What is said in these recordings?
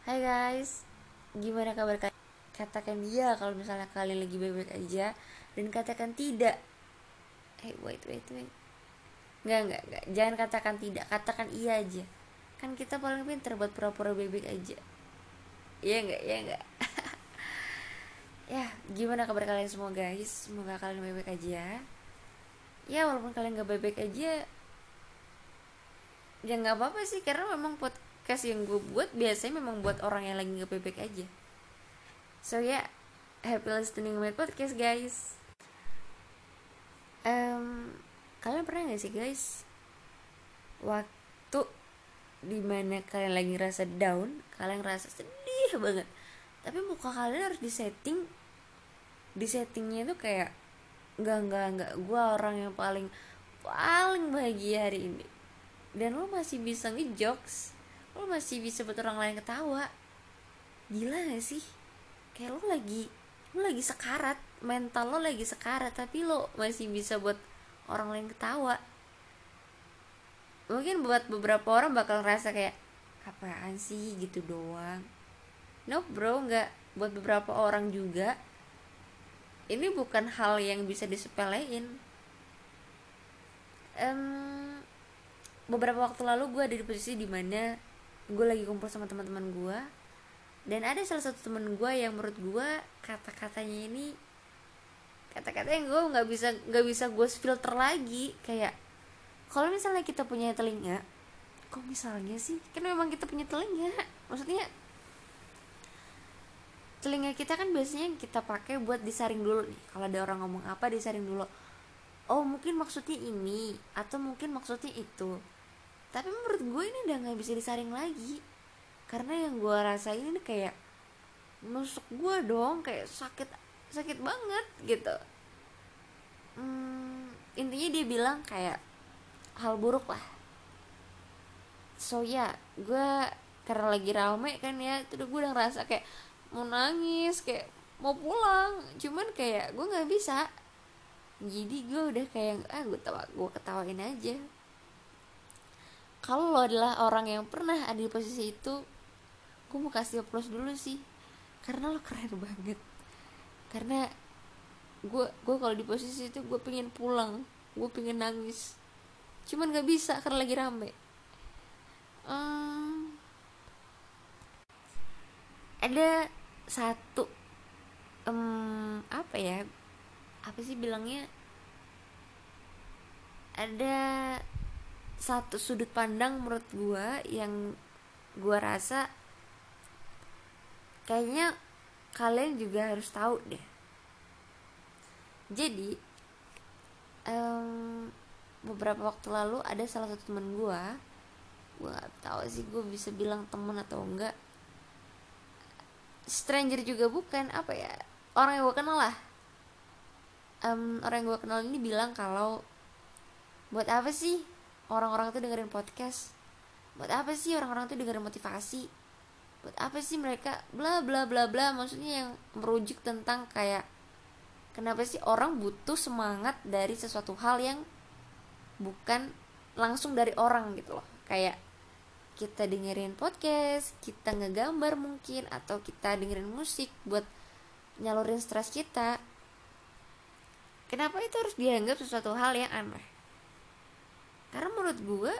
Hai guys, gimana kabar kalian? Katakan iya kalau misalnya kalian lagi baik-baik aja Dan katakan tidak. Eh wait wait wait. Nggak nggak nggak. Jangan katakan tidak, katakan iya aja. Kan kita paling pinter buat pura-pura baik-baik aja. Iya nggak, iya nggak? Ya, gimana kabar kalian semua guys? Semoga kalian baik-baik aja. Ya walaupun kalian gak baik-baik aja Ya nggak apa-apa sih Karena memang podcast yang gue buat Biasanya memang buat orang yang lagi baik-baik aja. So ya, yeah, happy listening my podcast guys. Um, kalian pernah gak sih guys, waktu di mana kalian lagi ngerasa down, kalian ngerasa sedih banget, tapi muka kalian harus disetting, disettingnya tuh kayak nggak nggak nggak. Gue orang yang paling paling bahagia hari ini. Dan lo masih bisa ngejokes lo masih bisa buat orang lain ketawa? Gila gak sih? Kayak lo lagi lo lagi sekarat mental lo lagi sekarat tapi lo masih bisa buat orang lain ketawa. Mungkin buat beberapa orang bakal ngerasa kayak apaan sih? gitu doang. No bro nggak. Buat beberapa orang juga ini bukan hal yang bisa disepelein. Um, beberapa waktu lalu gue ada di posisi di mana gue lagi kumpul sama teman-teman gue dan ada salah satu temen gue yang menurut gue kata-katanya ini kata-kata yang gue nggak bisa nggak bisa gue filter lagi kayak kalau misalnya kita punya telinga kok misalnya sih? Kan memang kita punya telinga. Maksudnya telinga kita kan biasanya kita pakai buat disaring dulu nih. Kalau ada orang ngomong apa disaring dulu. Oh mungkin maksudnya ini atau mungkin maksudnya itu tapi menurut gue ini udah nggak bisa disaring lagi. Karena yang gue rasain ini kayak nusuk gue dong kayak sakit sakit banget gitu. Hmm, intinya dia bilang kayak hal buruk lah. So ya gue karena lagi rame kan ya terus gue udah ngerasa kayak mau nangis kayak mau pulang. Cuman kayak gue nggak bisa. Jadi gue udah kayak ah gue tawa gue ketawain aja kalau lo adalah orang yang pernah ada di posisi itu gue mau kasih applause dulu sih. Karena lo keren banget. Karena gue gue kalau di posisi itu gue pengen pulang gue pengen nangis. Cuman gak bisa karena lagi rame. Um, ada satu um, apa ya? Apa sih bilangnya? Ada satu sudut pandang menurut gue yang gue rasa kayaknya kalian juga harus tahu deh. Jadi um, beberapa waktu lalu ada salah satu teman gue gue gak tahu sih gue bisa bilang temen atau enggak. Stranger juga bukan apa ya orang yang gue kenal lah. Um, orang yang gue kenal ini bilang kalau buat apa sih orang-orang tuh dengerin podcast buat apa sih orang-orang tuh dengerin motivasi? Buat apa sih mereka? Bla bla bla bla. Maksudnya yang merujuk tentang kayak kenapa sih orang butuh semangat dari sesuatu hal yang bukan langsung dari orang gitu loh. Kayak kita dengerin podcast kita ngegambar mungkin atau kita dengerin musik buat nyalurin stres kita. Kenapa itu harus dianggap sesuatu hal yang aneh karena menurut gue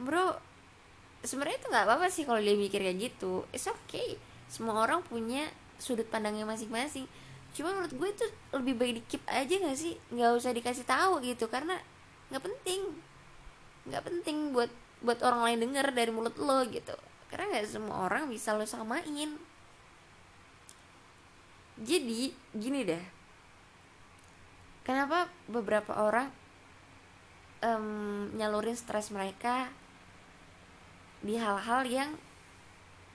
bro sebenarnya itu nggak apa-apa sih kalau dia mikir kayak gitu. It's okay. Semua orang punya sudut pandangnya masing-masing. Cuma menurut gue itu lebih baik di keep aja nggak sih? Nggak usah dikasih tahu gitu karena nggak penting. Nggak penting buat buat orang lain denger dari mulut lo gitu. Karena nggak semua orang bisa lo samain. Jadi gini deh. Kenapa beberapa orang um, nyalurin stres mereka di hal-hal yang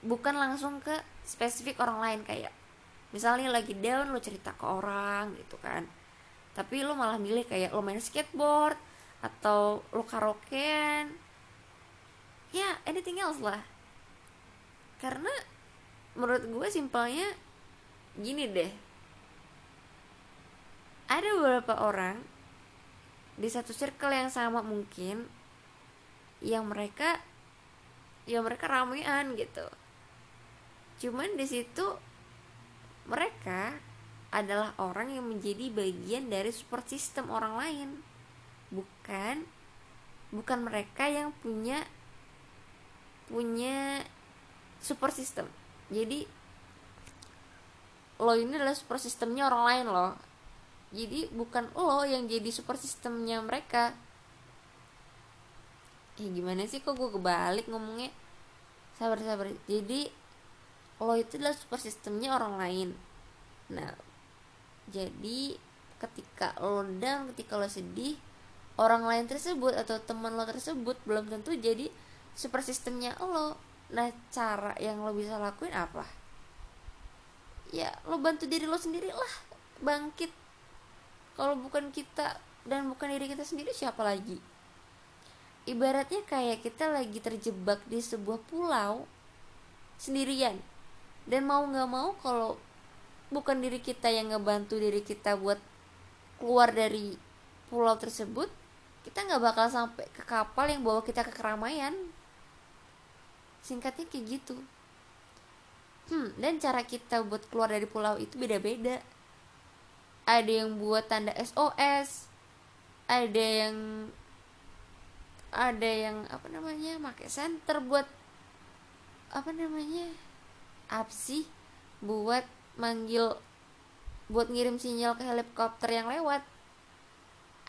bukan langsung ke spesifik orang lain kayak misalnya lagi down lo cerita ke orang gitu kan. Tapi lo malah milih kayak lo main skateboard atau lo karaokean. Ya anything else lah. Karena menurut gue simpelnya gini deh. Ada beberapa orang di satu circle yang sama mungkin yang mereka ya mereka ramean gitu. Cuman di situ mereka adalah orang yang menjadi bagian dari support system orang lain. Bukan bukan mereka yang punya punya support system. Jadi lo ini adalah support systemnya orang lain loh jadi bukan lo yang jadi support systemnya mereka. Ya gimana sih kok gue kebalik ngomongnya? Sabar sabar jadi lo itu adalah support systemnya orang lain. Nah jadi ketika lo down ketika lo sedih orang lain tersebut atau teman lo tersebut belum tentu jadi super sistemnya lo. Nah cara yang lo bisa lakuin apa? Ya lo bantu diri lo sendiri lah bangkit kalau bukan kita dan bukan diri kita sendiri siapa lagi? Ibaratnya kayak kita lagi terjebak di sebuah pulau sendirian. Dan mau nggak mau kalau bukan diri kita yang ngebantu diri kita buat keluar dari pulau tersebut kita nggak bakal sampai ke kapal yang bawa kita ke keramaian. Singkatnya kayak gitu. Hmm dan cara kita buat keluar dari pulau itu beda-beda ada yang buat tanda SOS ada yang ada yang apa namanya pakai senter buat apa namanya apa sih? Buat manggil buat ngirim sinyal ke helikopter yang lewat.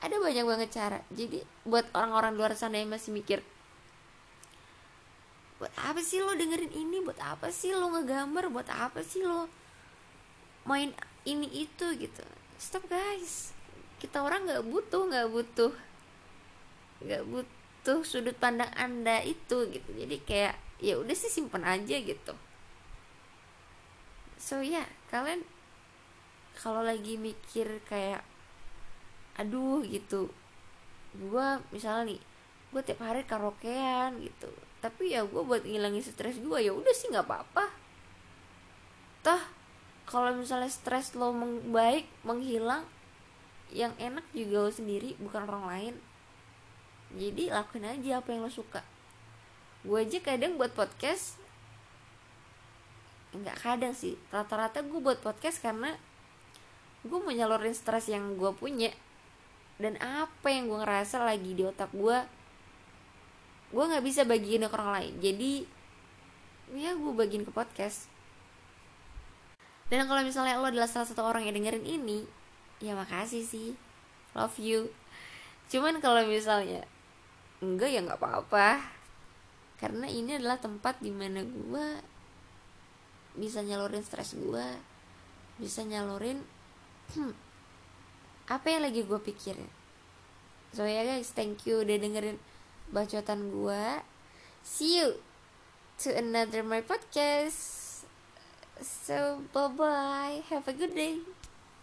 Ada banyak banget cara. Jadi buat orang-orang luar sana yang masih mikir buat apa sih lo dengerin ini? Buat apa sih lo ngegambar? Buat apa sih lo main ini itu? Gitu stop guys. Kita orang nggak butuh nggak butuh nggak butuh tuh sudut pandang anda itu gitu. Jadi kayak ya udah sih simpen aja gitu. So ya yeah, kalian kalau lagi mikir kayak aduh gitu. Gue misalnya nih gue tiap hari karaokean gitu. Tapi ya gue buat ngilangin stres gue ya udah sih nggak apa-apa kalau misalnya stres lo baik menghilang yang enak juga lo sendiri bukan orang lain. Jadi lakuin aja apa yang lo suka. Gue aja kadang buat podcast nggak kadang sih. Rata-rata gue buat podcast karena gue mau nyalurin stres yang gue punya. Dan apa yang gue ngerasa lagi di otak gue gue nggak bisa bagiin ke orang lain. Jadi ya gue bagiin ke podcast dan kalau misalnya lo adalah salah satu orang yang dengerin ini ya makasih sih. Love you. Cuman kalau misalnya enggak ya nggak apa-apa. Karena ini adalah tempat di mana gue bisa nyalurin stres gue bisa nyalurin hmm, apa yang lagi gue pikirin. So ya guys thank you udah dengerin bacotan gue see you to another my podcast so bye bye have a good day